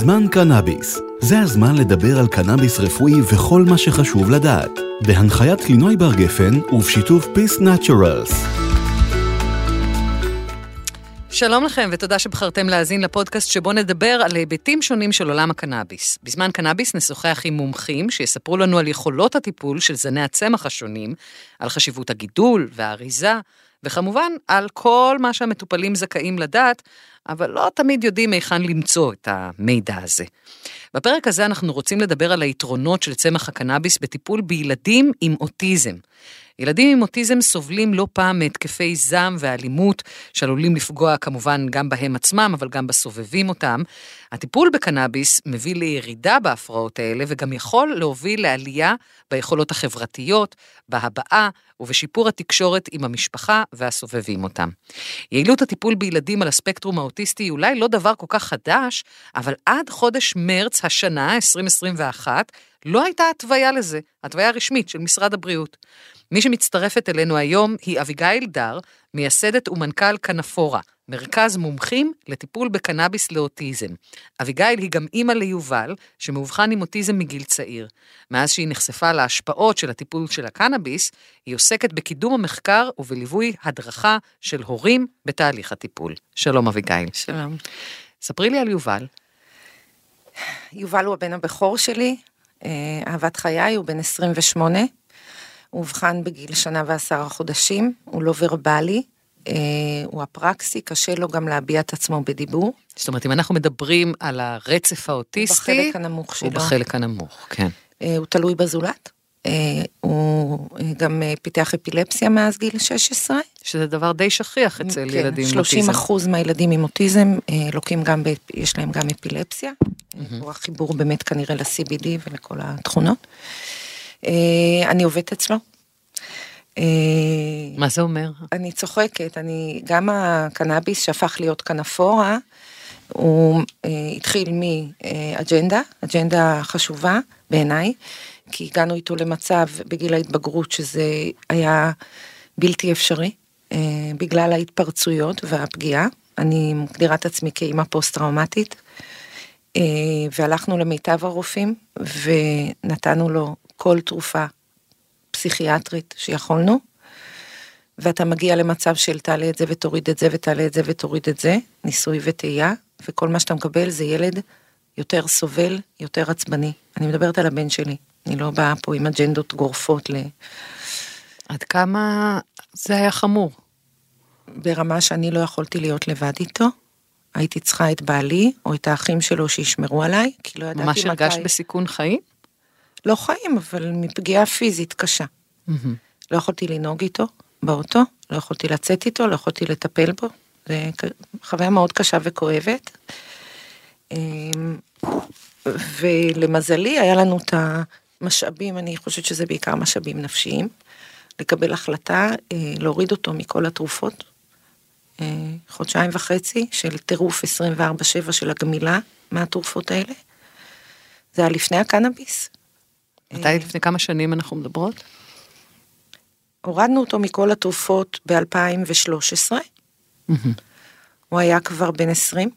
זמן קנאביס. זה הזמן לדבר על קנאביס רפואי וכל מה שחשוב לדעת. בהנחיית קלינוי בר גפן ובשיתוף פיס נאצ'רלס. שלום לכם ותודה שבחרתם להאזין לפודקאסט שבו נדבר על היבטים שונים של עולם הקנאביס. בזמן קנאביס נשוחח עם מומחים שיספרו לנו על יכולות הטיפול של זני הצמח השונים, על חשיבות הגידול והאריזה, וכמובן על כל מה שהמטופלים זכאים לדעת, אבל לא תמיד יודעים היכן למצוא את המידע הזה. בפרק הזה אנחנו רוצים לדבר על היתרונות של צמח הקנאביס בטיפול בילדים עם אוטיזם. ילדים עם אוטיזם סובלים לא פעם מהתקפי זעם ואלימות שעלולים לפגוע כמובן גם בהם עצמם, אבל גם בסובבים אותם. הטיפול בקנאביס מביא לירידה בהפרעות האלה וגם יכול להוביל לעלייה ביכולות החברתיות, בהבעה ובשיפור התקשורת עם המשפחה והסובבים אותם. יעילות הטיפול בילדים על הספקטרום האוטיסטי היא אולי לא דבר כל כך חדש, אבל עד חודש מרץ השנה, 2021, לא הייתה התוויה לזה, התוויה רשמית של משרד הבריאות. מי שמצטרפת אלינו היום היא אביגיל דר, מייסדת ומנכ"ל כנפורה, מרכז מומחים לטיפול בקנאביס לאוטיזם. אביגיל היא גם אימא ליובל, שמאובחן עם אוטיזם מגיל צעיר. מאז שהיא נחשפה להשפעות של הטיפול של הקנאביס, היא עוסקת בקידום המחקר ובליווי הדרכה של הורים בתהליך הטיפול. שלום אביגיל. שלום. ספרי לי על יובל. יובל הוא הבן הבכור שלי, אה, אהבת חיי, הוא בן 28. הוא אובחן בגיל שנה ועשרה חודשים, הוא לא ורבלי, הוא אפרקסי, קשה לו גם להביע את עצמו בדיבור. זאת אומרת, אם אנחנו מדברים על הרצף האוטיסטי, הוא בחלק הנמוך שלו. הוא בחלק הנמוך, כן. אה, הוא תלוי בזולת. אה, הוא אה, גם אה, פיתח אפילפסיה מאז גיל 16. שזה דבר די שכיח אצל כן, ילדים עם 30 אוטיזם. אחוז מהילדים עם אוטיזם אה, לוקים גם, ב, יש להם גם אפילפסיה. הוא החיבור באמת כנראה ל-CBD ולכל התכונות. אה, אני עובדת אצלו. אה, מה זה אומר? אני צוחקת, אני, גם הקנאביס שהפך להיות קנפורה, הוא אה, התחיל מאג'נדה, אג'נדה חשובה בעיניי, כי הגענו איתו למצב בגיל ההתבגרות שזה היה בלתי אפשרי, אה, בגלל ההתפרצויות והפגיעה. אני מגדירה את עצמי כאימא פוסט-טראומטית, אה, והלכנו למיטב הרופאים ונתנו לו כל תרופה פסיכיאטרית שיכולנו, ואתה מגיע למצב של תעלה את זה ותוריד את זה ותעלה את זה ותוריד את זה, ניסוי וטעייה, וכל מה שאתה מקבל זה ילד יותר סובל, יותר עצבני. אני מדברת על הבן שלי, אני לא באה פה עם אג'נדות גורפות ל... עד כמה זה היה חמור? ברמה שאני לא יכולתי להיות לבד איתו. הייתי צריכה את בעלי או את האחים שלו שישמרו עליי, כי לא ידעתי ממש מתי... הרגשת בסיכון חיים? לא חיים, אבל מפגיעה פיזית קשה. לא יכולתי לנהוג איתו באוטו, לא יכולתי לצאת איתו, לא יכולתי לטפל בו. זה חוויה מאוד קשה וכואבת. אמ, ולמזלי היה לנו את המשאבים, אני חושבת שזה בעיקר משאבים נפשיים, לקבל החלטה אה, להוריד אותו מכל התרופות. אה, חודשיים וחצי של טירוף 24/7 של הגמילה מהתרופות האלה. זה היה לפני הקנאביס. מתי לפני כמה שנים אנחנו מדברות? הורדנו אותו מכל התרופות ב-2013. הוא היה כבר בן 20.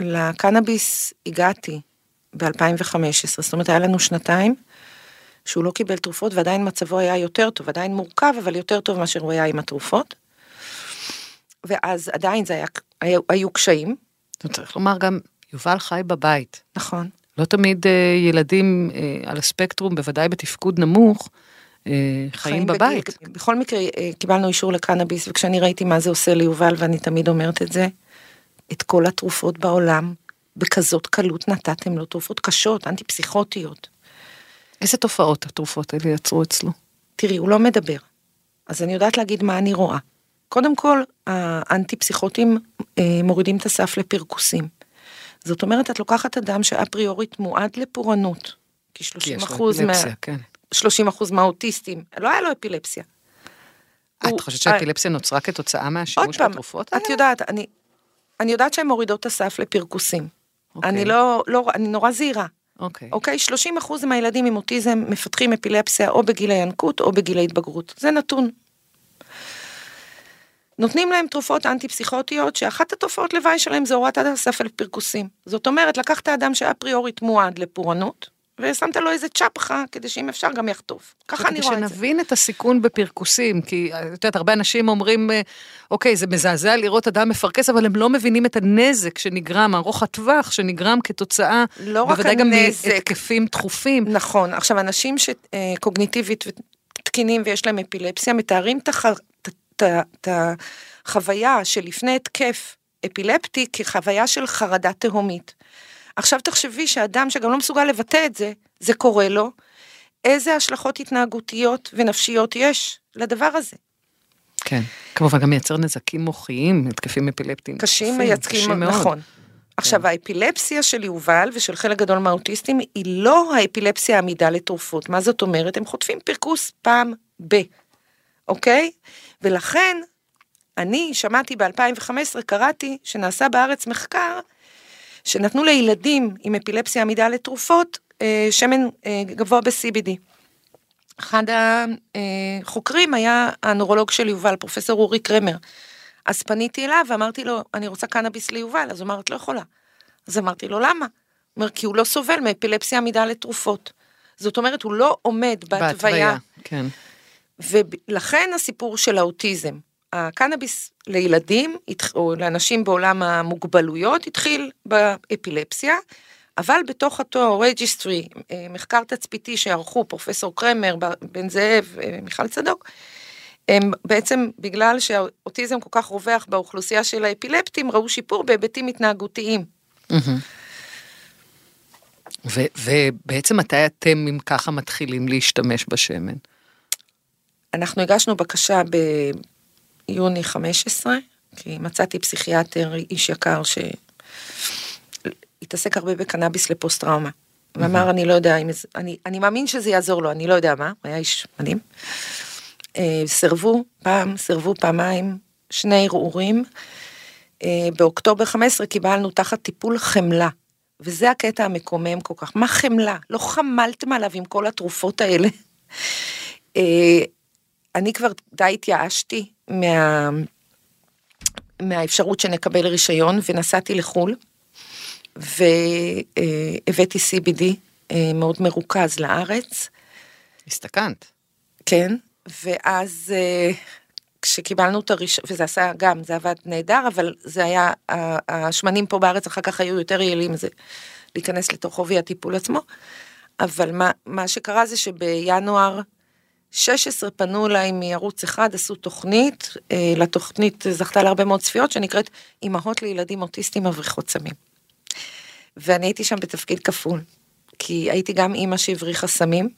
ולקנאביס הגעתי ב-2015, זאת אומרת היה לנו שנתיים שהוא לא קיבל תרופות ועדיין מצבו היה יותר טוב, עדיין מורכב אבל יותר טוב מאשר הוא היה עם התרופות. ואז עדיין זה היה, היו, היו קשיים. צריך לומר גם, יובל חי בבית. נכון. לא תמיד אה, ילדים אה, על הספקטרום, בוודאי בתפקוד נמוך, אה, חיים בבית. בגיל, בכל מקרה קיבלנו אישור לקנאביס וכשאני ראיתי מה זה עושה ליובל ואני תמיד אומרת את זה, את כל התרופות בעולם בכזאת קלות נתתם לו תרופות קשות, אנטי פסיכוטיות. איזה תופעות התרופות האלה יצרו אצלו? תראי, הוא לא מדבר. אז אני יודעת להגיד מה אני רואה. קודם כל, האנטי פסיכוטים מורידים את הסף לפרכוסים. זאת אומרת, את לוקחת אדם שאפריורית מועד לפורענות, כי 30 אחוז מה... כן. 30 אחוז מהאוטיסטים, לא היה לו אפילפסיה. את הוא- חושבת שהאפילפסיה נוצרה כתוצאה מהשימוש בתרופות את האלה? יודעת, אני, אני יודעת שהן מורידות את הסף לפרכוסים. אוקיי. אני לא, לא, אני נורא זהירה. אוקיי. אוקיי? 30 אחוז מהילדים עם אוטיזם מפתחים אפילפסיה או בגיל הינקות או בגיל ההתבגרות. זה נתון. נותנים להם תרופות אנטי-פסיכוטיות, שאחת התופעות לוואי שלהם זה הורדת הספל פרכוסים. זאת אומרת, לקחת אדם שאפריורית מועד לפורענות, ושמת לו איזה צ'פחה, כדי שאם אפשר גם יחטוף. ככה אני רואה את זה. שנבין את הסיכון בפרכוסים, כי את יודעת, הרבה אנשים אומרים, אה, אוקיי, זה מזעזע לראות אדם מפרכס, אבל הם לא מבינים את הנזק שנגרם, ארוך הטווח שנגרם כתוצאה, לא רק בוודאי גם. מהתקפים דחופים. נכון, עכשיו אנשים שקוגניטיבית תקינים ויש להם אפילפסיה, מתארים את את- החוויה שלפני התקף אפילפטי כחוויה של חרדה תהומית. עכשיו תחשבי שאדם שגם לא מסוגל לבטא את זה, זה קורה לו, איזה השלכות התנהגותיות ונפשיות יש לדבר הזה. כן. כמובן גם מייצר נזקים מוחיים, התקפים אפילפטיים. קשים מייצגים. כן. נכון. עכשיו האפילפסיה של יובל ושל חלק גדול מהאוטיסטים היא לא האפילפסיה העמידה לתרופות. מה זאת אומרת? הם חוטפים פרכוס פעם ב, אוקיי? ולכן אני שמעתי ב-2015, קראתי שנעשה בארץ מחקר שנתנו לילדים עם אפילפסיה עמידה לתרופות אה, שמן אה, גבוה ב-CBD. אחד החוקרים היה הנורולוג של יובל, פרופסור אורי קרמר. אז פניתי אליו ואמרתי לו, אני רוצה קנאביס ליובל, אז הוא אמר, את לא יכולה. אז אמרתי לו, למה? הוא אומר, כי הוא לא סובל מאפילפסיה עמידה לתרופות. זאת אומרת, הוא לא עומד בהתוויה. כן. ולכן הסיפור של האוטיזם. הקנאביס לילדים, או לאנשים בעולם המוגבלויות, התחיל באפילפסיה, אבל בתוך אותו registry, מחקר תצפיתי שערכו פרופסור קרמר, בן זאב, אה, מיכל צדוק, הם בעצם בגלל שהאוטיזם כל כך רווח באוכלוסייה של האפילפטים, ראו שיפור בהיבטים התנהגותיים. ובעצם מתי אתם, אם ככה, מתחילים להשתמש בשמן? אנחנו הגשנו בקשה ביוני 15, כי מצאתי פסיכיאטר, איש יקר, שהתעסק הרבה בקנאביס לפוסט טראומה. ואמר, אני לא יודע אם... זה- אני, אני מאמין שזה יעזור לו, אני לא יודע מה, הוא היה איש מדהים. אה, סירבו פעם, סירבו פעמיים, שני ערעורים. אה, באוקטובר 15 קיבלנו תחת טיפול חמלה. וזה הקטע המקומם כל כך. מה חמלה? לא חמלתם עליו עם כל התרופות האלה. אני כבר די התייאשתי מה... מהאפשרות שנקבל רישיון ונסעתי לחו"ל והבאתי CBD אה, מאוד מרוכז לארץ, הסתכנת. כן, ואז אה, כשקיבלנו את הרישיון, וזה עשה גם, זה עבד נהדר, אבל זה היה, השמנים פה בארץ אחר כך היו יותר יעילים, זה להיכנס לתוך עובי הטיפול עצמו, אבל מה, מה שקרה זה שבינואר 16 פנו אליי מערוץ אחד, עשו תוכנית, אה, לתוכנית זכתה להרבה מאוד צפיות, שנקראת אימהות לילדים אוטיסטים מבריחות סמים. ואני הייתי שם בתפקיד כפול, כי הייתי גם אימא שהבריחה סמים,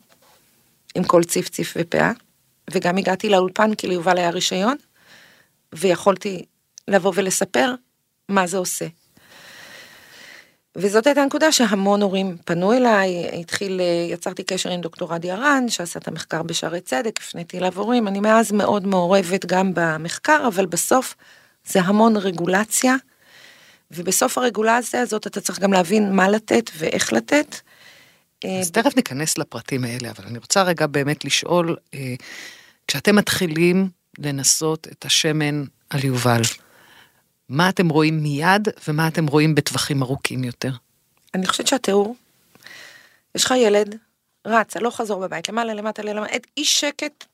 עם כל ציף ציף ופאה, וגם הגעתי לאולפן כי ליובל היה רישיון, ויכולתי לבוא ולספר מה זה עושה. וזאת הייתה נקודה שהמון הורים פנו אליי, התחיל, אה, יצרתי קשר עם דוקטור עדי ארן, שעשה את המחקר בשערי צדק, הפניתי אליו הורים, אני מאז מאוד מעורבת גם במחקר, אבל בסוף זה המון רגולציה, ובסוף הרגולציה הזאת אתה צריך גם להבין מה לתת ואיך לתת. אה, אז תכף ניכנס לפרטים האלה, אבל אני רוצה רגע באמת לשאול, אה, כשאתם מתחילים לנסות את השמן על יובל, מה אתם רואים מיד ומה אתם רואים בטווחים ארוכים יותר? אני חושבת שהתיאור, יש לך ילד, רץ, הלוך חזור בבית, למעלה, למטה, למטה, אי שקט,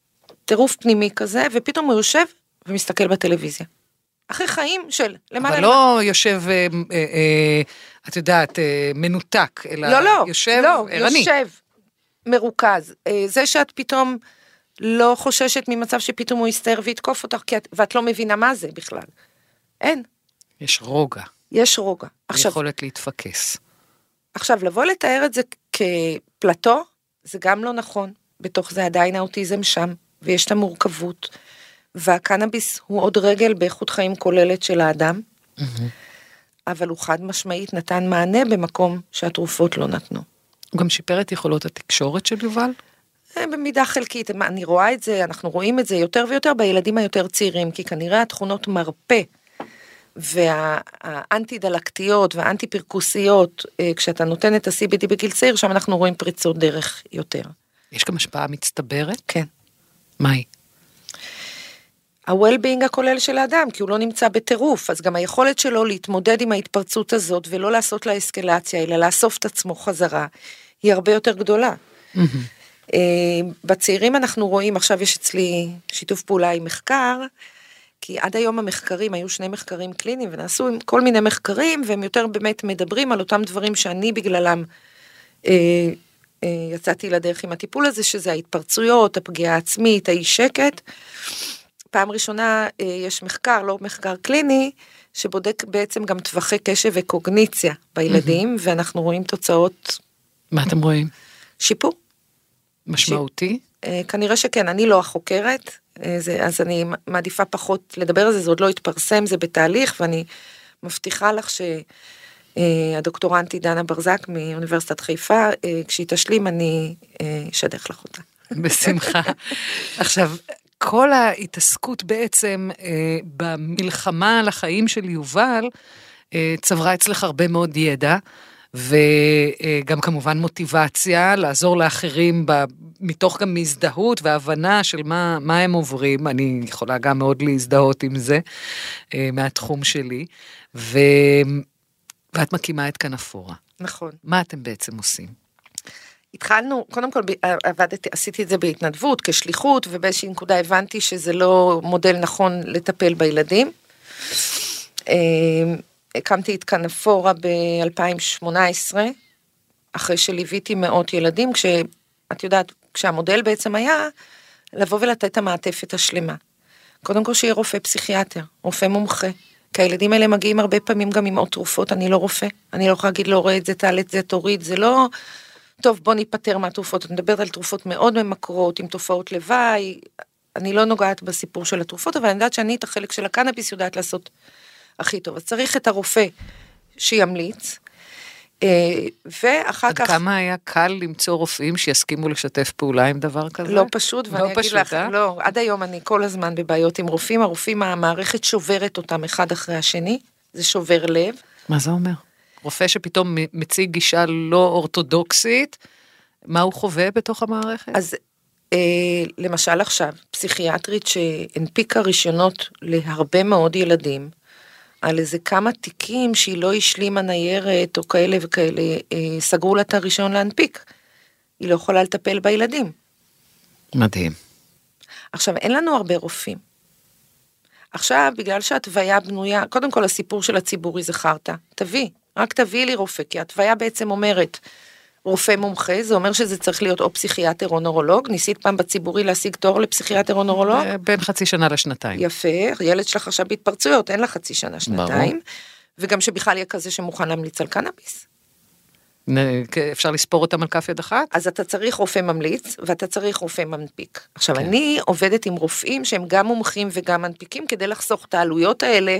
טירוף פנימי כזה, ופתאום הוא יושב ומסתכל בטלוויזיה. אחרי חיים של למעלה, אבל לא יושב, אה, אה, אה, את יודעת, אה, מנותק, אלא לא, לא, יושב לא, ערני. יושב, מרוכז. אה, זה שאת פתאום לא חוששת ממצב שפתאום הוא יסתער ויתקוף אותך, את, ואת לא מבינה מה זה בכלל. אין, יש רוגע, יש רוגע. עכשיו, יכולת להתפקס. עכשיו, לבוא לתאר את זה כפלטו, זה גם לא נכון. בתוך זה עדיין האוטיזם שם, ויש את המורכבות. והקנאביס הוא עוד רגל באיכות חיים כוללת של האדם, אבל הוא חד משמעית נתן מענה במקום שהתרופות לא נתנו. הוא גם שיפר את יכולות התקשורת של יובל? אה, במידה חלקית, אני רואה את זה, אנחנו רואים את זה יותר ויותר בילדים היותר צעירים, כי כנראה התכונות מרפא והאנטי דלקתיות והאנטי פרכוסיות, אה, כשאתה נותן את ה-CBD בגיל צעיר, שם אנחנו רואים פריצות דרך יותר. יש גם השפעה מצטברת? כן. מהי? ה-well-being הכולל של האדם, כי הוא לא נמצא בטירוף, אז גם היכולת שלו להתמודד עם ההתפרצות הזאת ולא לעשות לה אסקלציה, אלא לאסוף את עצמו חזרה, היא הרבה יותר גדולה. אה, בצעירים אנחנו רואים, עכשיו יש אצלי שיתוף פעולה עם מחקר, כי עד היום המחקרים, היו שני מחקרים קליניים ונעשו עם כל מיני מחקרים, והם יותר באמת מדברים על אותם דברים שאני בגללם אה, אה, יצאתי לדרך עם הטיפול הזה, שזה ההתפרצויות, הפגיעה העצמית, האי שקט. פעם ראשונה אה, יש מחקר, לא מחקר קליני, שבודק בעצם גם טווחי קשב וקוגניציה בילדים, mm-hmm. ואנחנו רואים תוצאות... מה אתם רואים? שיפור. משמעותי? אה, כנראה שכן, אני לא החוקרת, אה, זה, אז אני מעדיפה פחות לדבר על זה, זה עוד לא התפרסם, זה בתהליך, ואני מבטיחה לך שהדוקטורנטית דנה ברזק מאוניברסיטת חיפה, כשהיא תשלים אני אשדך לך אותה. בשמחה. עכשיו, כל ההתעסקות בעצם אה, במלחמה על החיים של יובל, אה, צברה אצלך הרבה מאוד ידע, וגם כמובן מוטיבציה לעזור לאחרים ב, מתוך גם הזדהות והבנה של מה, מה הם עוברים, אני יכולה גם מאוד להזדהות עם זה אה, מהתחום שלי, ו, ואת מקימה את כנפורה. נכון. מה אתם בעצם עושים? התחלנו, קודם כל עבדתי, עשיתי את זה בהתנדבות, כשליחות, ובאיזושהי נקודה הבנתי שזה לא מודל נכון לטפל בילדים. הקמתי את כנפורה ב-2018, אחרי שליוויתי מאות ילדים, כשאת יודעת, כשהמודל בעצם היה לבוא ולתת את המעטפת השלמה. קודם כל שיהיה רופא פסיכיאטר, רופא מומחה. כי הילדים האלה מגיעים הרבה פעמים גם עם עוד תרופות, אני לא רופא, אני לא יכולה להגיד להורה את זה, תעלה את זה, תוריד, זה לא טוב, בוא ניפטר מהתרופות. את מדברת על תרופות מאוד ממכרות, עם תופעות לוואי. אני לא נוגעת בסיפור של התרופות, אבל אני יודעת שאני את החלק של הקנאביס יודעת לעשות הכי טוב. אז צריך את הרופא שימליץ, אה, ואחר עד כך... עד כמה היה קל למצוא רופאים שיסכימו לשתף פעולה עם דבר כזה? לא פשוט, לא ואני פשוט, אגיד לך, אה? לא, עד היום אני כל הזמן בבעיות עם רופאים, הרופאים, המערכת שוברת אותם אחד אחרי השני, זה שובר לב. מה זה אומר? רופא שפתאום מציג גישה לא אורתודוקסית, מה הוא חווה בתוך המערכת? אז אה, למשל עכשיו, פסיכיאטרית שהנפיקה רישיונות להרבה מאוד ילדים, על איזה כמה תיקים שהיא לא השלימה ניירת או כאלה וכאלה, אה, סגרו לה את הרישיון להנפיק. היא לא יכולה לטפל בילדים. מדהים. עכשיו, אין לנו הרבה רופאים. עכשיו, בגלל שהתוויה בנויה, קודם כל הסיפור של הציבורי זה חרטא, תביא, רק תביאי לי רופא, כי התוויה בעצם אומרת, רופא מומחה, זה אומר שזה צריך להיות או פסיכיאטר או נורולוג, ניסית פעם בציבורי להשיג תור לפסיכיאטר או נורולוג? בין חצי שנה לשנתיים. יפה, ילד שלך עכשיו בהתפרצויות, אין לה חצי שנה, שנתיים. וגם שבכלל יהיה כזה שמוכן להמליץ על קנאביס. אפשר לספור אותם על כף יד אחת? אז אתה צריך רופא ממליץ ואתה צריך רופא מנפיק. עכשיו כן. אני עובדת עם רופאים שהם גם מומחים וגם מנפיקים כדי לחסוך את העלויות האלה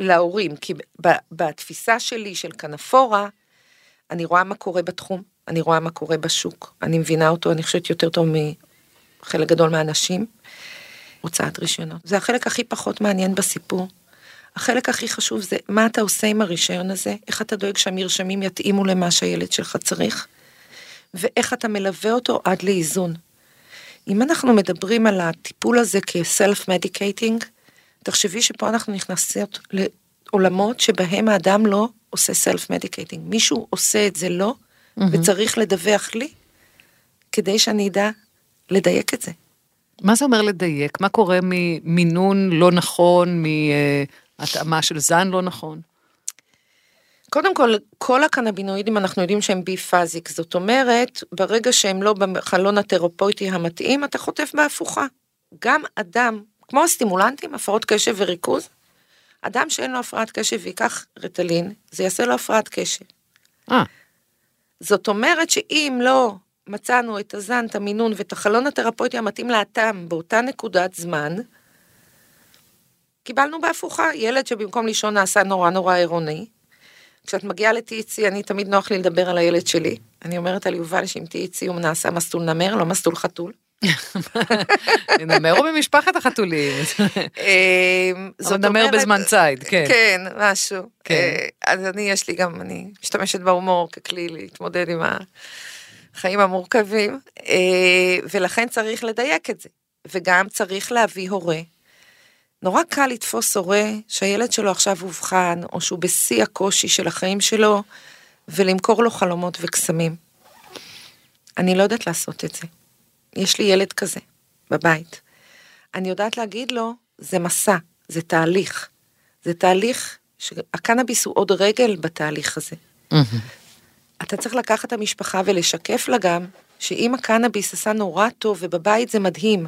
להורים, כי בתפיסה שלי של כנפורה, אני רואה מה קורה בתחום, אני רואה מה קורה בשוק, אני מבינה אותו, אני חושבת יותר טוב מחלק גדול מהאנשים. הוצאת רישיונות. זה החלק הכי פחות מעניין בסיפור. החלק הכי חשוב זה מה אתה עושה עם הרישיון הזה, איך אתה דואג שהמרשמים יתאימו למה שהילד שלך צריך, ואיך אתה מלווה אותו עד לאיזון. אם אנחנו מדברים על הטיפול הזה כ-self-medicating, תחשבי שפה אנחנו נכנסות לעולמות שבהם האדם לא עושה self-medicating. מישהו עושה את זה לא, mm-hmm. וצריך לדווח לי, כדי שאני אדע לדייק את זה. מה זה אומר לדייק? מה קורה ממינון לא נכון, מהתאמה של זן לא נכון? קודם כל, כל הקנבינואידים אנחנו יודעים שהם בי פאזיק, זאת אומרת, ברגע שהם לא בחלון התרפויטי המתאים, אתה חוטף בהפוכה. גם אדם, כמו הסטימולנטים, הפרעות קשב וריכוז, אדם שאין לו הפרעת קשב ויקח רטלין, זה יעשה לו הפרעת קשב. אה. זאת אומרת שאם לא מצאנו את הזן, את המינון ואת החלון התרפויטי המתאים לאטם באותה נקודת זמן, קיבלנו בהפוכה, ילד שבמקום לישון נעשה נורא נורא עירוני. כשאת מגיעה ל-THC, אני תמיד נוח לי לדבר על הילד שלי. אני אומרת על יובל שעם THC הוא נעשה מסלול נמר, לא מסלול חתול. נמר הוא ממשפחת החתולים. אמ, זאת נמר בזמן ציד, כן. כן, משהו. כן. אה, אז אני, יש לי גם, אני משתמשת בהומור ככלי להתמודד עם החיים המורכבים, אה, ולכן צריך לדייק את זה. וגם צריך להביא הורה נורא קל לתפוס הורה שהילד שלו עכשיו אובחן, או שהוא בשיא הקושי של החיים שלו, ולמכור לו חלומות וקסמים. אני לא יודעת לעשות את זה. יש לי ילד כזה בבית. אני יודעת להגיד לו, זה מסע, זה תהליך. זה תהליך, הקנאביס הוא עוד רגל בתהליך הזה. אתה צריך לקחת את המשפחה ולשקף לה גם, שאם הקנאביס עשה נורא טוב ובבית זה מדהים,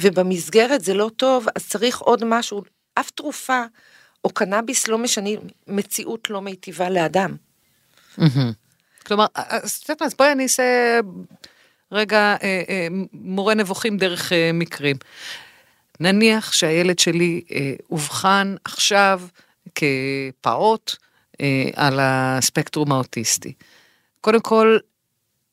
ובמסגרת זה לא טוב, אז צריך עוד משהו, אף תרופה או קנאביס לא משנה, מציאות לא מיטיבה לאדם. כלומר, אז בואי אני אעשה רגע אה, אה, מורה נבוכים דרך אה, מקרים. נניח שהילד שלי אובחן עכשיו כפעוט על הספקטרום האוטיסטי. קודם כל,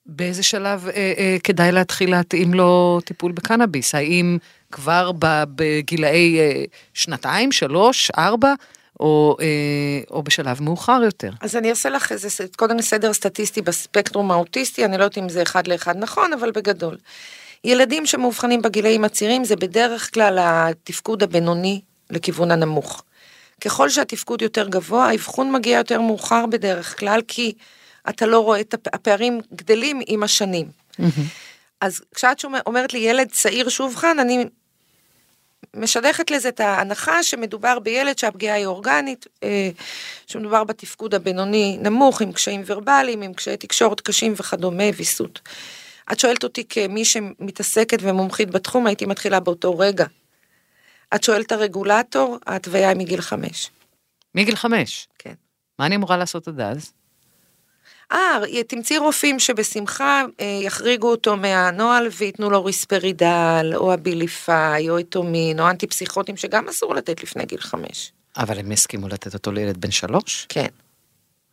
באיזה שלב אה, אה, כדאי להתחיל להתאים לו טיפול בקנאביס? האם כבר בגילאי אה, שנתיים, שלוש, ארבע, או, אה, או בשלב מאוחר יותר? אז אני אעשה לך איזה, קודם סדר סטטיסטי בספקטרום האוטיסטי, אני לא יודעת אם זה אחד לאחד נכון, אבל בגדול. ילדים שמאובחנים בגילאים הצעירים זה בדרך כלל התפקוד הבינוני לכיוון הנמוך. ככל שהתפקוד יותר גבוה, האבחון מגיע יותר מאוחר בדרך כלל, כי אתה לא רואה את הפערים גדלים עם השנים. אז כשאת אומרת לי ילד צעיר שאובחן, אני משדכת לזה את ההנחה שמדובר בילד שהפגיעה היא אורגנית, אה, שמדובר בתפקוד הבינוני נמוך, עם קשיים ורבליים, עם קשיי תקשורת קשים וכדומה, ויסות. את שואלת אותי כמי שמתעסקת ומומחית בתחום, הייתי מתחילה באותו רגע. את שואלת הרגולטור, ההתוויה היא מגיל חמש. מגיל חמש? כן. מה אני אמורה לעשות עד אז? אה, תמצאי רופאים שבשמחה אה, יחריגו אותו מהנוהל וייתנו לו ריספרידל, או הביליפאי, או אטומין, או אנטי-פסיכוטים, שגם אסור לתת לפני גיל חמש. אבל הם יסכימו לתת אותו לילד בן שלוש? כן,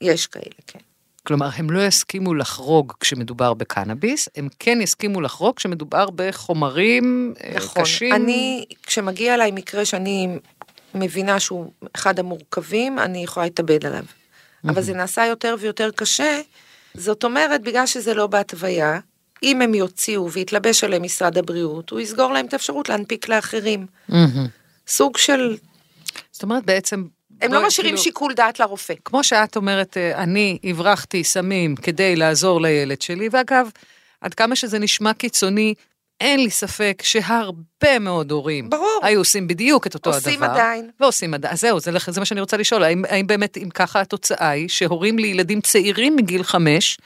יש כאלה, כן. כלומר, הם לא יסכימו לחרוג כשמדובר בקנאביס, הם כן יסכימו לחרוג כשמדובר בחומרים אה, נכון. קשים. נכון, אני, כשמגיע אליי מקרה שאני מבינה שהוא אחד המורכבים, אני יכולה להתאבד עליו. אבל זה נעשה יותר ויותר קשה. זאת אומרת, בגלל שזה לא בהתוויה, אם הם יוציאו ויתלבש עליהם משרד הבריאות, הוא יסגור להם את האפשרות להנפיק לאחרים. סוג של... זאת אומרת, בעצם... הם לא משאירים כאילו, שיקול דעת לרופא. כמו שאת אומרת, אה, אני הברחתי סמים כדי לעזור לילד שלי, ואגב, עד כמה שזה נשמע קיצוני, אין לי ספק שהרבה מאוד הורים ברור. היו עושים בדיוק את אותו עושים הדבר. עושים עדיין. ועושים עדיין. אז זהו, זה, זה מה שאני רוצה לשאול, האם, האם באמת, אם ככה התוצאה היא שהורים לילדים צעירים מגיל חמש,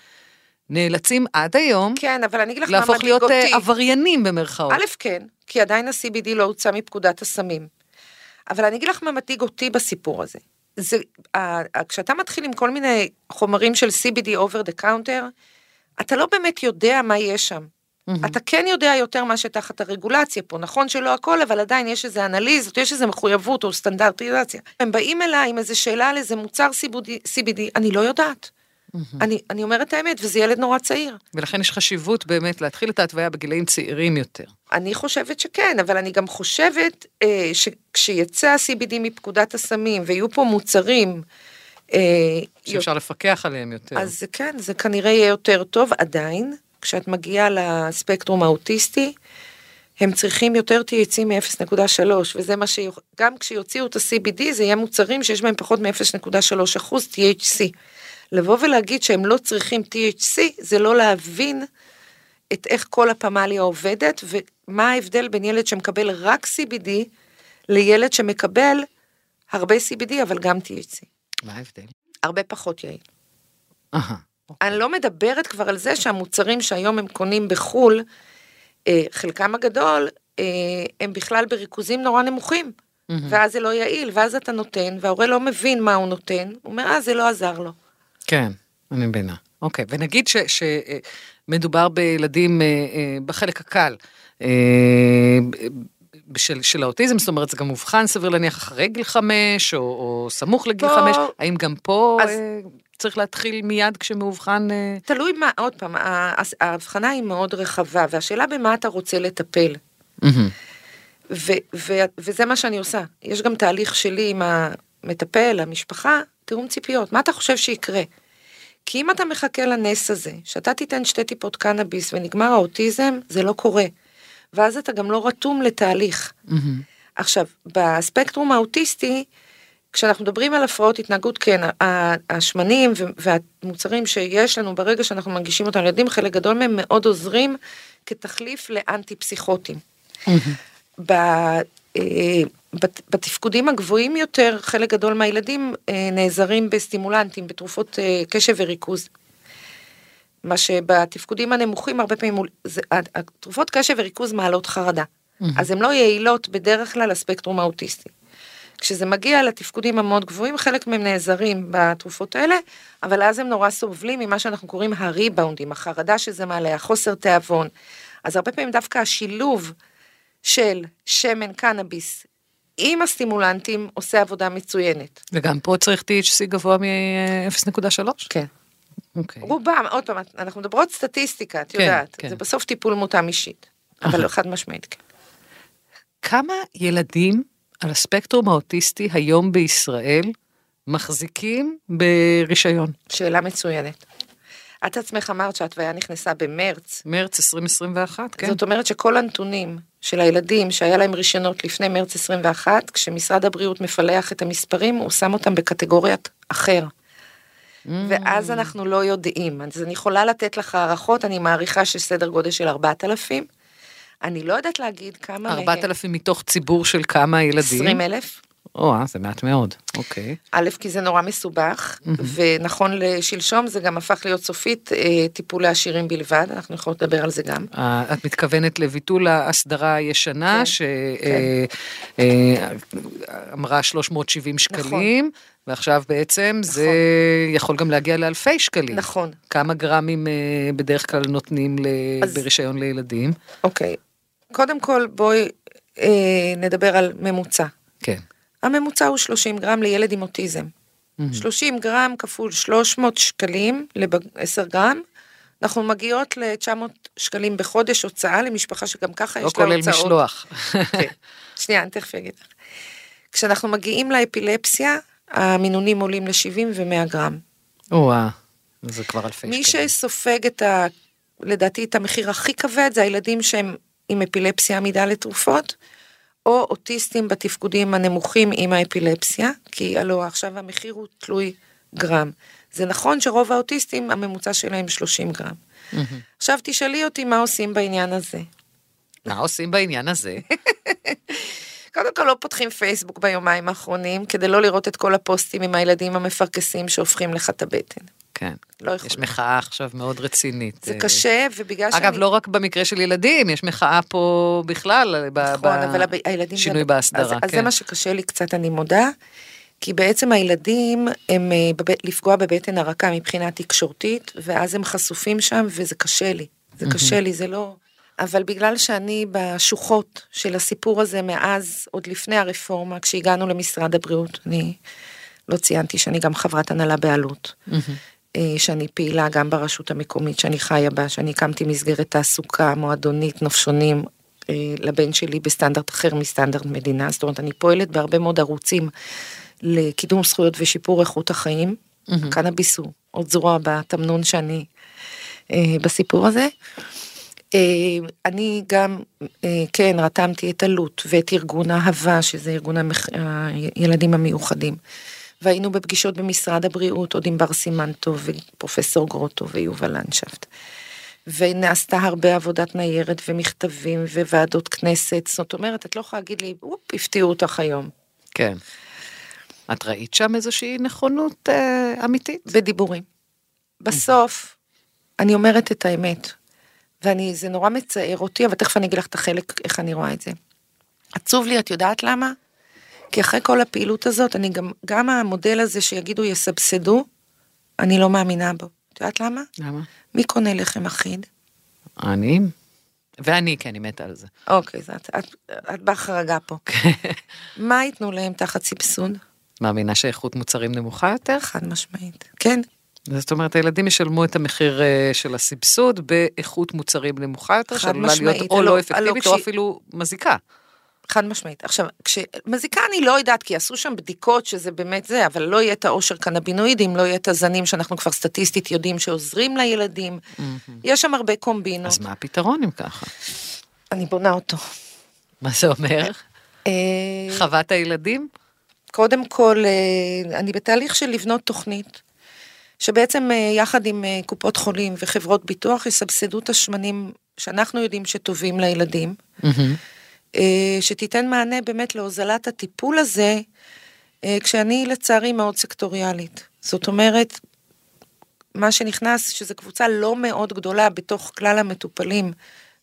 נאלצים עד היום, כן, אבל אני אגיד לך מה מדאיג אותי. להפוך להיות עבריינים במרכאות. א', כן, כי עדיין ה-CBD לא הוצא מפקודת הסמים. אבל אני אגיד לך מה מדאיג אותי בסיפור הזה. זה, כשאתה מתחיל עם כל מיני חומרים של CBD over the counter, אתה לא באמת יודע מה יש שם. Mm-hmm. אתה כן יודע יותר מה שתחת הרגולציה פה, נכון שלא הכל, אבל עדיין יש איזה אנליזות, יש איזה מחויבות או סטנדרטיזציה. הם באים אליי עם איזה שאלה על איזה מוצר CBD, CBD אני לא יודעת. Mm-hmm. אני, אני אומרת את האמת, וזה ילד נורא צעיר. ולכן יש חשיבות באמת להתחיל את ההתוויה בגילאים צעירים יותר. אני חושבת שכן, אבל אני גם חושבת אה, שכשיצא ה-CBD מפקודת הסמים ויהיו פה מוצרים, אה, שאפשר לפקח עליהם יותר. אז כן, זה כנראה יהיה יותר טוב עדיין. כשאת מגיעה לספקטרום האוטיסטי, הם צריכים יותר THC מ-0.3, וזה מה ש... גם כשיוציאו את ה-CBD זה יהיה מוצרים שיש בהם פחות מ-0.3 אחוז THC. לבוא ולהגיד שהם לא צריכים THC, זה לא להבין את איך כל הפמליה עובדת, ומה ההבדל בין ילד שמקבל רק CBD, לילד שמקבל הרבה CBD, אבל גם THC. מה ההבדל? הרבה פחות יעיל. אהה. אוקיי. אני לא מדברת כבר על זה שהמוצרים שהיום הם קונים בחו"ל, אה, חלקם הגדול, אה, הם בכלל בריכוזים נורא נמוכים. Mm-hmm. ואז זה לא יעיל, ואז אתה נותן, וההורה לא מבין מה הוא נותן, הוא אומר, אה, זה לא עזר לו. כן, אני מבינה. אוקיי, ונגיד שמדובר בילדים אה, אה, בחלק הקל. אה, של, של האוטיזם, זאת אומרת, זה גם מאובחן סביר להניח אחרי גיל חמש, או, או סמוך לגיל פה, חמש, האם גם פה אז, אה, צריך להתחיל מיד כשמאובחן? אה... תלוי מה, עוד פעם, ההבחנה היא מאוד רחבה, והשאלה במה אתה רוצה לטפל. ו, ו, וזה מה שאני עושה. יש גם תהליך שלי עם המטפל, המשפחה, תיאום ציפיות, מה אתה חושב שיקרה? כי אם אתה מחכה לנס הזה, שאתה תיתן שתי טיפות קנאביס ונגמר האוטיזם, זה לא קורה. ואז אתה גם לא רתום לתהליך. Mm-hmm. עכשיו, בספקטרום האוטיסטי, כשאנחנו מדברים על הפרעות התנהגות, כן, השמנים והמוצרים שיש לנו ברגע שאנחנו מנגישים אותם לילדים, חלק גדול מהם מאוד עוזרים כתחליף לאנטי פסיכוטיים. ב- אה, בת- בתפקודים הגבוהים יותר, חלק גדול מהילדים אה, נעזרים בסטימולנטים, בתרופות אה, קשב וריכוז. מה שבתפקודים הנמוכים הרבה פעמים, זה- התרופות קשב וריכוז מעלות חרדה. אז הן לא יעילות בדרך כלל לספקטרום האוטיסטי. כשזה מגיע לתפקודים המאוד גבוהים, חלק מהם נעזרים בתרופות האלה, אבל אז הם נורא סובלים ממה שאנחנו קוראים הריבאונדים, החרדה שזה מעלה, החוסר תיאבון. אז הרבה פעמים דווקא השילוב של שמן קנאביס עם הסטימולנטים עושה עבודה מצוינת. וגם פה צריך THC גבוה מ-0.3? כן. אוקיי. רובם, עוד פעם, אנחנו מדברות סטטיסטיקה, את כן, יודעת, כן. זה בסוף טיפול מותאם אישית, אבל חד משמעית כן. כמה ילדים על הספקטרום האוטיסטי היום בישראל מחזיקים ברישיון? שאלה מצוינת. את עצמך אמרת שההתוויה נכנסה במרץ, מרץ 2021, כן? זאת אומרת שכל הנתונים של הילדים שהיה להם רישיונות לפני מרץ 21, כשמשרד הבריאות מפלח את המספרים, הוא שם אותם בקטגוריית אחר. ואז אנחנו לא יודעים, אז אני יכולה לתת לך הערכות, אני מעריכה שסדר גודל של 4,000. אני לא יודעת להגיד כמה מהם. 4,000 מתוך ציבור של כמה ילדים? 20 אלף. או, אה, זה מעט מאוד, אוקיי. א', כי זה נורא מסובך, ונכון לשלשום זה גם הפך להיות סופית אה, טיפול לעשירים בלבד, אנחנו יכולות לדבר על זה גם. אה, את מתכוונת לביטול ההסדרה הישנה, כן, שאמרה 370 שקלים, ועכשיו בעצם זה יכול גם להגיע לאלפי שקלים. נכון. כמה גרמים בדרך כלל נותנים אז- ברישיון לילדים? אוקיי. קודם כל בואי אה, נדבר על ממוצע. כן. הממוצע הוא 30 גרם לילד עם אוטיזם. 30 גרם כפול 300 שקלים ל-10 גרם, אנחנו מגיעות ל-900 שקלים בחודש הוצאה למשפחה שגם ככה לא יש לה כולל הוצאות. משלוח. כן. שנייה, אני תכף אגיד לך. כשאנחנו מגיעים לאפילפסיה, המינונים עולים ל-70 ו-100 גרם. או-אה, זה כבר אלפי מי שקלים. שסופג את ה... לדעתי את המחיר הכי כבד זה הילדים שהם עם אפילפסיה עמידה לתרופות, או אוטיסטים בתפקודים הנמוכים עם האפילפסיה, כי הלוא עכשיו המחיר הוא תלוי גרם. זה נכון שרוב האוטיסטים הממוצע שלהם 30 גרם. עכשיו תשאלי אותי מה עושים בעניין הזה. מה עושים בעניין הזה? קודם כל לא פותחים פייסבוק ביומיים האחרונים כדי לא לראות את כל הפוסטים עם הילדים המפרכסים שהופכים לך את הבטן. כן. לא יש יכולה. מחאה עכשיו מאוד רצינית. זה אה, קשה ובגלל שאני... אגב, לא רק במקרה של ילדים, יש מחאה פה בכלל, ב- נכון, אבל הילדים... זה- שינוי בהסדרה, אז, אז זה כן. מה שקשה לי קצת, אני מודה, כי בעצם הילדים הם אה. לפגוע בבטן הרכה מבחינה תקשורתית, ואז הם חשופים שם, וזה קשה לי. זה קשה לי, זה לא... אבל בגלל שאני בשוחות של הסיפור הזה מאז, עוד לפני הרפורמה, כשהגענו למשרד הבריאות, אני לא ציינתי שאני גם חברת הנהלה בעלות. אה, שאני פעילה גם ברשות המקומית שאני חיה בה, שאני הקמתי מסגרת תעסוקה, מועדונית, נופשונים, אה, לבן שלי בסטנדרט אחר מסטנדרט מדינה, זאת אומרת אני פועלת בהרבה מאוד ערוצים לקידום זכויות ושיפור איכות החיים. קנאביס הוא עוד זרוע בתמנון שאני אה, בסיפור הזה. אה, אני גם, אה, כן, רתמתי את אלו"ט ואת ארגון אהבה, שזה ארגון המח... הילדים המיוחדים. והיינו בפגישות במשרד הבריאות, עוד עם בר סימנטו ופרופסור גרוטו ויובל לנדשפט. ונעשתה הרבה עבודת ניירת ומכתבים וועדות כנסת, זאת אומרת, את לא יכולה להגיד לי, אופ, הפתיעו אותך היום. כן. את ראית שם איזושהי נכונות אה, אמיתית? בדיבורים. בסוף, אני אומרת את האמת, ואני, זה נורא מצער אותי, אבל תכף אני אגיד לך את החלק, איך אני רואה את זה. עצוב לי, את יודעת למה? כי אחרי כל הפעילות הזאת, אני גם, גם המודל הזה שיגידו יסבסדו, אני לא מאמינה בו. את יודעת למה? למה? מי קונה לחם אחיד? אני? ואני, כי אני מתה על זה. אוקיי, אז את, את, את בהחרגה פה. מה ייתנו להם תחת סבסוד? מאמינה שאיכות מוצרים נמוכה יותר? חד משמעית. כן, זאת אומרת, הילדים ישלמו את המחיר אה, של הסבסוד באיכות מוצרים נמוכה יותר, שעלולה להיות. או לא הלא אפקטיבית או אפילו מזיקה. חד משמעית. עכשיו, כשמזיקה אני לא יודעת, כי עשו שם בדיקות שזה באמת זה, אבל לא יהיה את העושר קנבינואידים, לא יהיה את הזנים שאנחנו כבר סטטיסטית יודעים שעוזרים לילדים. יש שם הרבה קומבינות. אז מה הפתרון אם ככה? אני בונה אותו. מה זה אומר? אה, חוות הילדים? קודם כל, אה, אני בתהליך של לבנות תוכנית, שבעצם אה, יחד עם קופות חולים וחברות ביטוח יסבסדו את השמנים שאנחנו יודעים שטובים לילדים, אה, שתיתן מענה באמת להוזלת הטיפול הזה, אה, כשאני לצערי מאוד סקטוריאלית. זאת אומרת, מה שנכנס, שזו קבוצה לא מאוד גדולה בתוך כלל המטופלים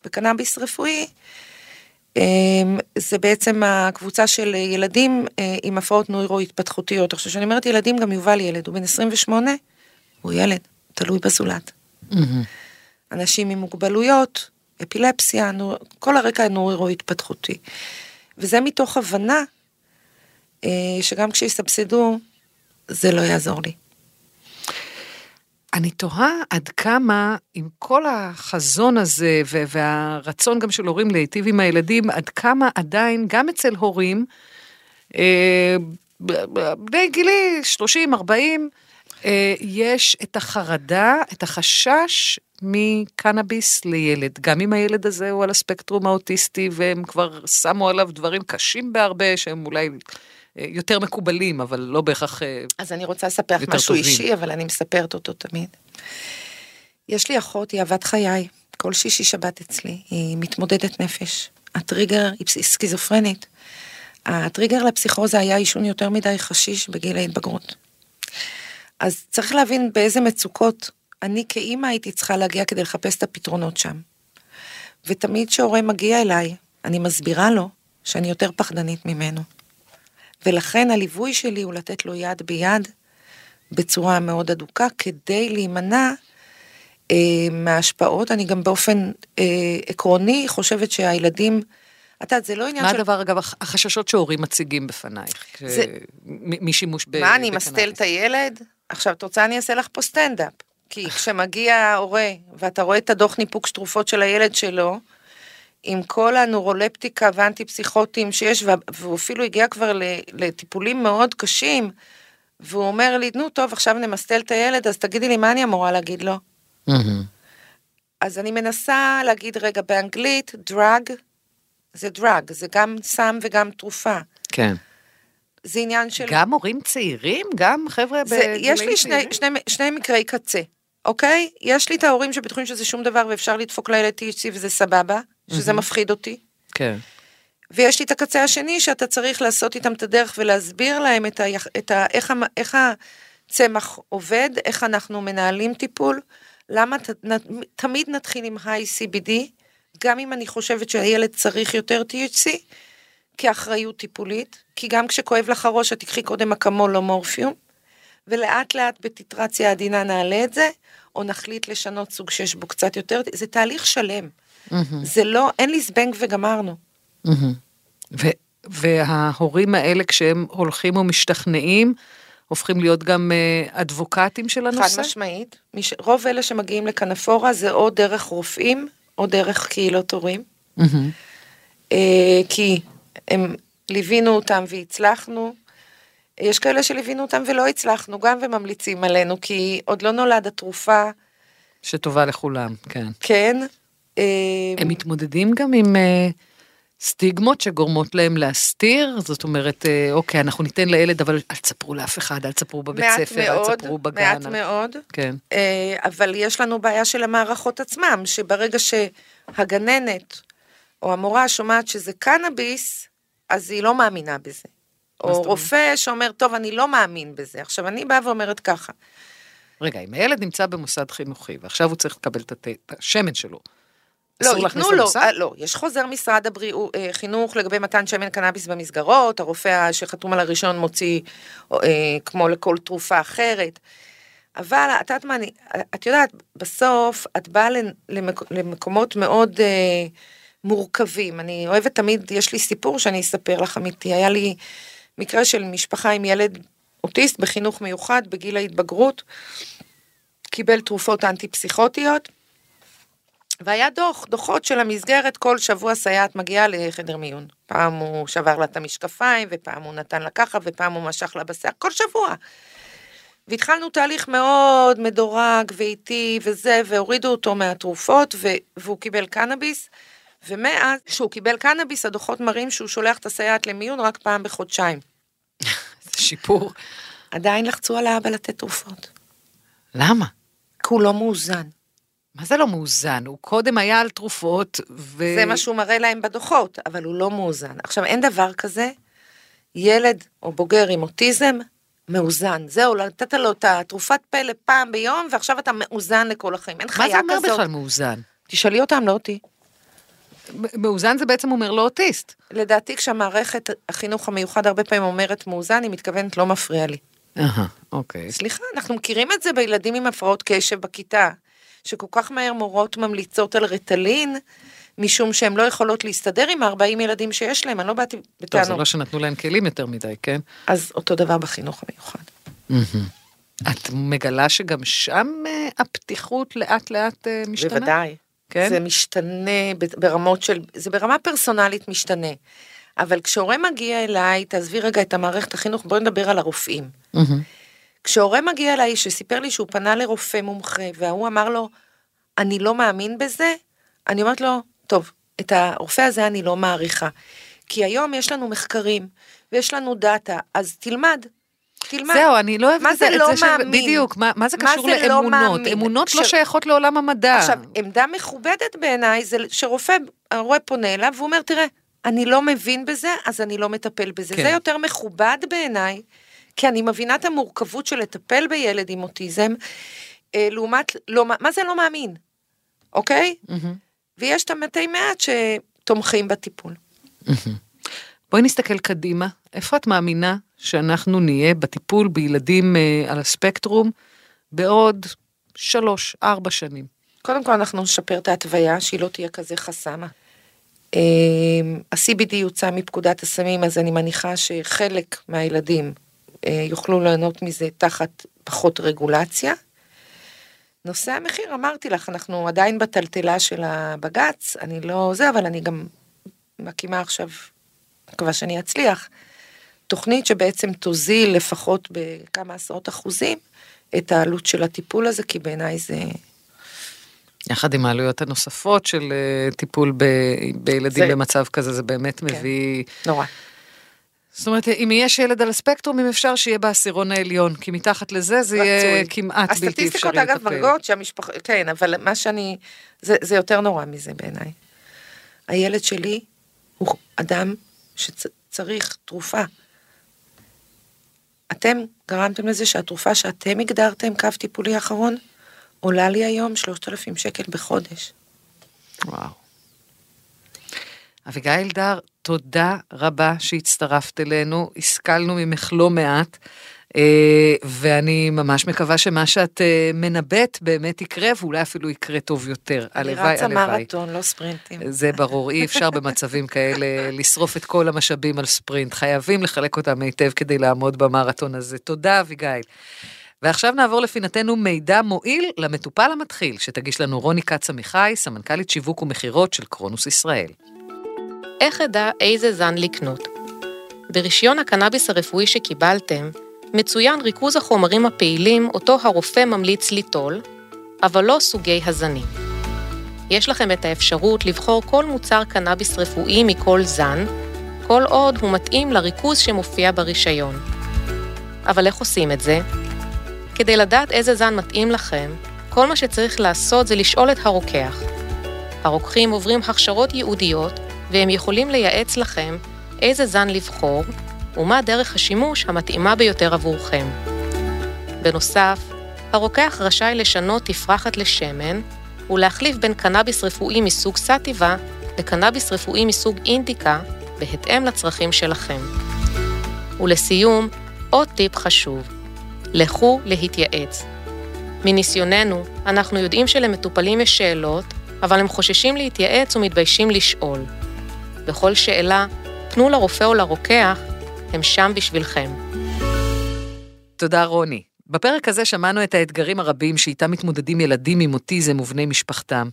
בקנאביס רפואי, אמ, זה בעצם הקבוצה של ילדים אה, עם הפרעות נוירו-התפתחותיות. עכשיו, כשאני אומרת ילדים, גם יובל ילד, הוא בן 28, הוא ילד, תלוי בזולת. אנשים עם מוגבלויות, אפילפסיה. כל הרקע הנוירו-התפתחותי. וזה מתוך הבנה אה, שגם כשיסבסדו, זה לא יעזור לי. אני תוהה עד כמה, עם כל החזון הזה והרצון גם של הורים להיטיב עם הילדים, עד כמה עדיין, גם אצל הורים, אה, בני גילי 30, 40, אה, יש את החרדה, את החשש מקנאביס לילד. גם אם הילד הזה הוא על הספקטרום האוטיסטי, והם כבר שמו עליו דברים קשים בהרבה, שהם אולי אה, יותר מקובלים, אבל לא בהכרח... אה, אז אני רוצה לספר משהו טובים. אישי, אבל אני מספרת אותו תמיד. יש לי אחות, היא אהבת חיי, כל שישי שבת אצלי, היא מתמודדת נפש. הטריגר, היא סכיזופרנית. הטריגר לפסיכוזה היה עישון יותר מדי חשיש בגיל ההתבגרות. אז צריך להבין באיזה מצוקות אני כאימא הייתי צריכה להגיע כדי לחפש את הפתרונות שם. ותמיד כשהורה מגיע אליי, אני מסבירה לו שאני יותר פחדנית ממנו. ולכן הליווי שלי הוא לתת לו יד ביד בצורה מאוד הדוקה, כדי להימנע אה, מההשפעות. אני גם באופן אה, עקרוני חושבת שהילדים, את יודעת, זה לא עניין מה של... הדבר, אגב, הח- החששות שהורים מציגים בפנייך? כש- זה- מ- משימוש ב... מה, אני בקנאביס? מסתל את הילד? עכשיו, את רוצה אני אעשה לך פה סטנדאפ. כי כשמגיע ההורה, ואתה רואה את הדוח ניפוק תרופות של הילד שלו, עם כל הנורולפטיקה והאנטי-פסיכוטיים שיש, וה- והוא אפילו הגיע כבר לטיפולים מאוד קשים, והוא אומר לי, נו טוב, עכשיו נמסטל את הילד, אז תגידי לי, מה אני אמורה להגיד לו? אז אני מנסה להגיד, רגע, באנגלית, דרג, זה דרג, זה גם סם וגם תרופה. כן. זה עניין של... גם הורים צעירים? גם חבר'ה בגילאים יש לי שני, צעירים? שני, שני מקרי קצה, אוקיי? יש לי את ההורים שבטוחים שזה שום דבר ואפשר לדפוק לילד THC וזה סבבה, שזה מפחיד אותי. כן. ויש לי את הקצה השני שאתה צריך לעשות איתם את הדרך ולהסביר להם את ה, את ה, איך, איך הצמח עובד, איך אנחנו מנהלים טיפול, למה ת, נ, תמיד נתחיל עם היי CBD, גם אם אני חושבת שהילד צריך יותר THC, כאחריות טיפולית, כי גם כשכואב לך הראש את תקחי קודם אקמול או מורפיום, ולאט לאט בטיטרציה עדינה נעלה את זה, או נחליט לשנות סוג שיש בו קצת יותר, זה תהליך שלם. זה לא, אין לי זבנג וגמרנו. מהמם. ו- וההורים האלה, כשהם הולכים ומשתכנעים, הופכים להיות גם אה, אדבוקטים של חד הנושא? משמעית. מש... רוב אלה שמגיעים לכנפורה זה או דרך רופאים, או דרך קהילות הורים. מהמם. אה, כי הם ליווינו אותם והצלחנו. יש כאלה שליווינו אותם ולא הצלחנו גם וממליצים עלינו, כי עוד לא נולד התרופה, שטובה לכולם, כן. כן. אה, הם מתמודדים גם עם אה, סטיגמות שגורמות להם להסתיר? זאת אומרת, אה, אוקיי, אנחנו ניתן לילד, אבל אל תספרו לאף אחד, אל תספרו בבית ספר, אל מאוד, תספרו בגן. מעט אל- מאוד. כן. אבל יש לנו בעיה של המערכות עצמם, שברגע שהגננת או המורה שומעת שזה קנאביס, אז היא לא מאמינה בזה. או רופא שאומר, טוב, אני לא מאמין בזה. עכשיו, אני באה ואומרת ככה, רגע, אם הילד נמצא במוסד חינוכי, ועכשיו הוא צריך לקבל את השמן שלו, לא, ייתנו לו, למוסד? אה, לא, יש חוזר משרד הבריאות, אה, חינוך לגבי מתן שמן קנאביס במסגרות, הרופא שחתום על הראשון מוציא אה, כמו לכל תרופה אחרת. אבל את יודעת מה, אני, את יודעת, בסוף את באה למק, למקומות מאוד אה, מורכבים. אני אוהבת תמיד, יש לי סיפור שאני אספר לך אמיתי. היה לי מקרה של משפחה עם ילד אוטיסט בחינוך מיוחד בגיל ההתבגרות, קיבל תרופות אנטי-פסיכוטיות, והיה דוח, דוחות של המסגרת, כל שבוע סייעת מגיעה לחדר מיון. פעם הוא שבר לה את המשקפיים, ופעם הוא נתן לה ככה, ופעם הוא משך לה בשיער, כל שבוע. והתחלנו תהליך מאוד מדורג ואיטי וזה, והורידו אותו מהתרופות, והוא קיבל קנאביס, ומאז שהוא קיבל קנאביס, הדוחות מראים שהוא שולח את הסייעת למיון רק פעם בחודשיים. זה שיפור. עדיין לחצו על האבא לתת תרופות. למה? כי הוא לא מאוזן. מה זה לא מאוזן? הוא קודם היה על תרופות, ו... זה מה שהוא מראה להם בדוחות, אבל הוא לא מאוזן. עכשיו, אין דבר כזה, ילד או בוגר עם אוטיזם מאוזן. זהו, נתת לו את התרופת פלא פעם ביום, ועכשיו אתה מאוזן לכל החיים. אין מה חיה זה אומר כזאת. בכלל מאוזן? תשאלי אותם, לא אותי. מאוזן זה בעצם אומר לא אוטיסט. לדעתי, כשהמערכת החינוך המיוחד הרבה פעמים אומרת מאוזן, היא מתכוונת לא מפריע לי. אהה, אוקיי. סליחה, אנחנו מכירים את זה בילדים עם הפרעות קשב בכיתה, שכל כך מהר מורות ממליצות על רטלין, משום שהן לא יכולות להסתדר עם 40 ילדים שיש להם, אני לא באתי טוב, זה בטענות. לא שנתנו להם כלים יותר מדי, כן? אז אותו דבר בחינוך המיוחד. את מגלה שגם שם אה, הפתיחות לאט לאט אה, משתנה? בוודאי. כן? זה משתנה ברמות של, זה ברמה פרסונלית משתנה. אבל כשהורה מגיע אליי, תעזבי רגע את המערכת החינוך, בואי נדבר על הרופאים. מהמם. כשהורה מגיע אליי שסיפר לי שהוא פנה לרופא מומחה, וההוא אמר לו, אני לא מאמין בזה, אני אומרת לו, טוב, את הרופא הזה אני לא מעריכה. כי היום יש לנו מחקרים, ויש לנו דאטה, אז תלמד. תלמד. זהו, אני לא אוהבת את זה, זה את לא זה ש- מאמין? בדיוק, מה, מה זה מה קשור זה לא לאמונות? מאמין? אמונות לא עכשיו- שייכות לעולם המדע. עכשיו, עמדה מכובדת בעיניי זה שרופא, הרואה פונה אליו והוא אומר, תראה, אני לא מבין בזה, אז אני לא מטפל בזה. כן. זה יותר מכובד בעיניי, כי אני מבינה את המורכבות של לטפל בילד עם אוטיזם, אה, לעומת, לא, מה זה לא מאמין, אוקיי? מהמם. ויש את המתי מעט שתומכים בטיפול. בואי נסתכל קדימה, איפה את מאמינה שאנחנו נהיה בטיפול בילדים אה, על הספקטרום בעוד שלוש, ארבע שנים? קודם כל אנחנו נשפר את ההתוויה, שהיא לא תהיה כזה חסם. אה, ה-CBD יוצא מפקודת הסמים, אז אני מניחה שחלק מהילדים אה, יוכלו ליהנות מזה תחת פחות רגולציה. נושא המחיר, אמרתי לך, אנחנו עדיין בטלטלה של הבג"ץ, אני לא זה, אבל אני גם מקימה עכשיו, מקווה שאני אצליח, תוכנית שבעצם תוזיל לפחות בכמה עשרות אחוזים את העלות של הטיפול הזה, כי בעיניי זה... יחד עם העלויות הנוספות של אה, טיפול ב, בילדים זה- במצב כזה, זה באמת כן. מביא... נורא. זאת אומרת, אם יש ילד על הספקטרום, אם אפשר שיהיה בעשירון העליון, כי מתחת לזה זה יהיה. כמעט בלתי אפשרי הסטטיסטיקות לטפל. אגב מראות שהמשפחה, כן, אבל מה שאני, זה, זה יותר נורא מזה בעיניי. הילד שלי הוא אדם שצריך תרופה. אתם גרמתם לזה שהתרופה שאתם הגדרתם קו טיפולי אחרון, עולה לי היום 3,000 שקל בחודש. וואו. אביגיל אלדר, תודה רבה שהצטרפת אלינו, השכלנו ממך לא מעט, ואני ממש מקווה שמה שאת אה, מנבאת באמת יקרה, ואולי אפילו יקרה טוב יותר. אני הלוואי, רצה הלוואי. מרתון, לא ספרינטים. זה ברור, אי אפשר במצבים כאלה לשרוף את כל המשאבים על ספרינט, חייבים לחלק אותם היטב כדי לעמוד במרתון הזה. תודה, אביגיל. ועכשיו נעבור לפינתנו מידע מועיל למטופל המתחיל, שתגיש לנו רוני כץ עמיחי, סמנכ"לית שיווק ומכירות של קרונוס ישראל. איך אדע איזה זן לקנות? ברישיון הקנאביס הרפואי שקיבלתם, מצוין ריכוז החומרים הפעילים אותו הרופא ממליץ ליטול, אבל לא סוגי הזנים. יש לכם את האפשרות לבחור כל מוצר קנאביס רפואי מכל זן, כל עוד הוא מתאים לריכוז שמופיע ברישיון. אבל איך עושים את זה? כדי לדעת איזה זן מתאים לכם, כל מה שצריך לעשות זה לשאול את הרוקח. הרוקחים עוברים הכשרות ייעודיות, והם יכולים לייעץ לכם איזה זן לבחור ומה דרך השימוש המתאימה ביותר עבורכם. בנוסף, הרוקח רשאי לשנות תפרחת לשמן ולהחליף בין קנאביס רפואי מסוג סטיבה לקנאביס רפואי מסוג אינדיקה בהתאם לצרכים שלכם. ולסיום, עוד טיפ חשוב, לכו להתייעץ. מניסיוננו, אנחנו יודעים שלמטופלים יש שאלות, אבל הם חוששים להתייעץ ומתביישים לשאול. בכל שאלה, פנו לרופא או לרוקח, הם שם בשבילכם. תודה, רוני. בפרק הזה שמענו את האתגרים הרבים שאיתם מתמודדים ילדים עם אוטיזם ובני משפחתם.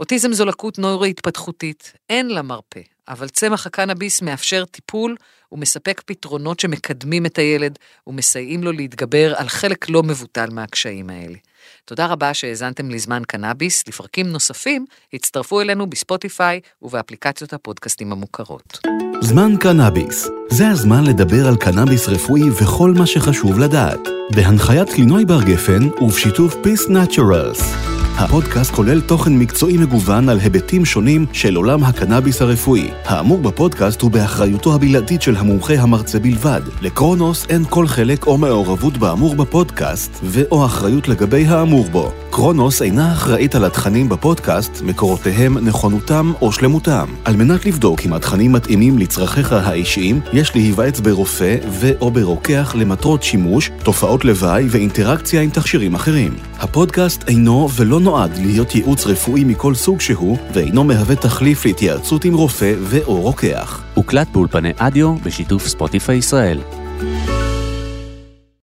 אוטיזם זו לקות נוירו-התפתחותית, אין לה מרפא, אבל צמח הקנאביס מאפשר טיפול הוא מספק פתרונות שמקדמים את הילד ומסייעים לו להתגבר על חלק לא מבוטל מהקשיים האלה. תודה רבה שהאזנתם לזמן קנאביס. לפרקים נוספים, הצטרפו אלינו בספוטיפיי ובאפליקציות הפודקאסטים המוכרות. זמן קנאביס. זה הזמן לדבר על קנאביס רפואי וכל מה שחשוב לדעת. בהנחיית קלינוי בר גפן ובשיתוף Peace Naturals. הפודקאסט כולל תוכן מקצועי מגוון על היבטים שונים של עולם הקנאביס הרפואי. האמור בפודקאסט הוא באחריותו הבלעדית של המומחה המרצה בלבד. לקרונוס אין כל חלק או מעורבות באמור בפודקאסט, ו/או אחריות לגבי האמור בו. קרונוס אינה אחראית על התכנים בפודקאסט, מקורותיהם, נכונותם או שלמותם. על מנת לבדוק אם התכנים מתאימים לצרכיך האישיים, יש להיוועץ ברופא ו/או ברוקח למטרות שימוש, תופעות לוואי ואינטראקציה עם תכשירים אחרים. הפודקאסט אינו ולא נועד להיות ייעוץ רפואי מכל סוג שהוא, ואינו מהווה תחליף להתייעצות עם רופא ו/או רוקח. הוקלט באולפני אדיו בשיתוף ספוטיפיי ישראל.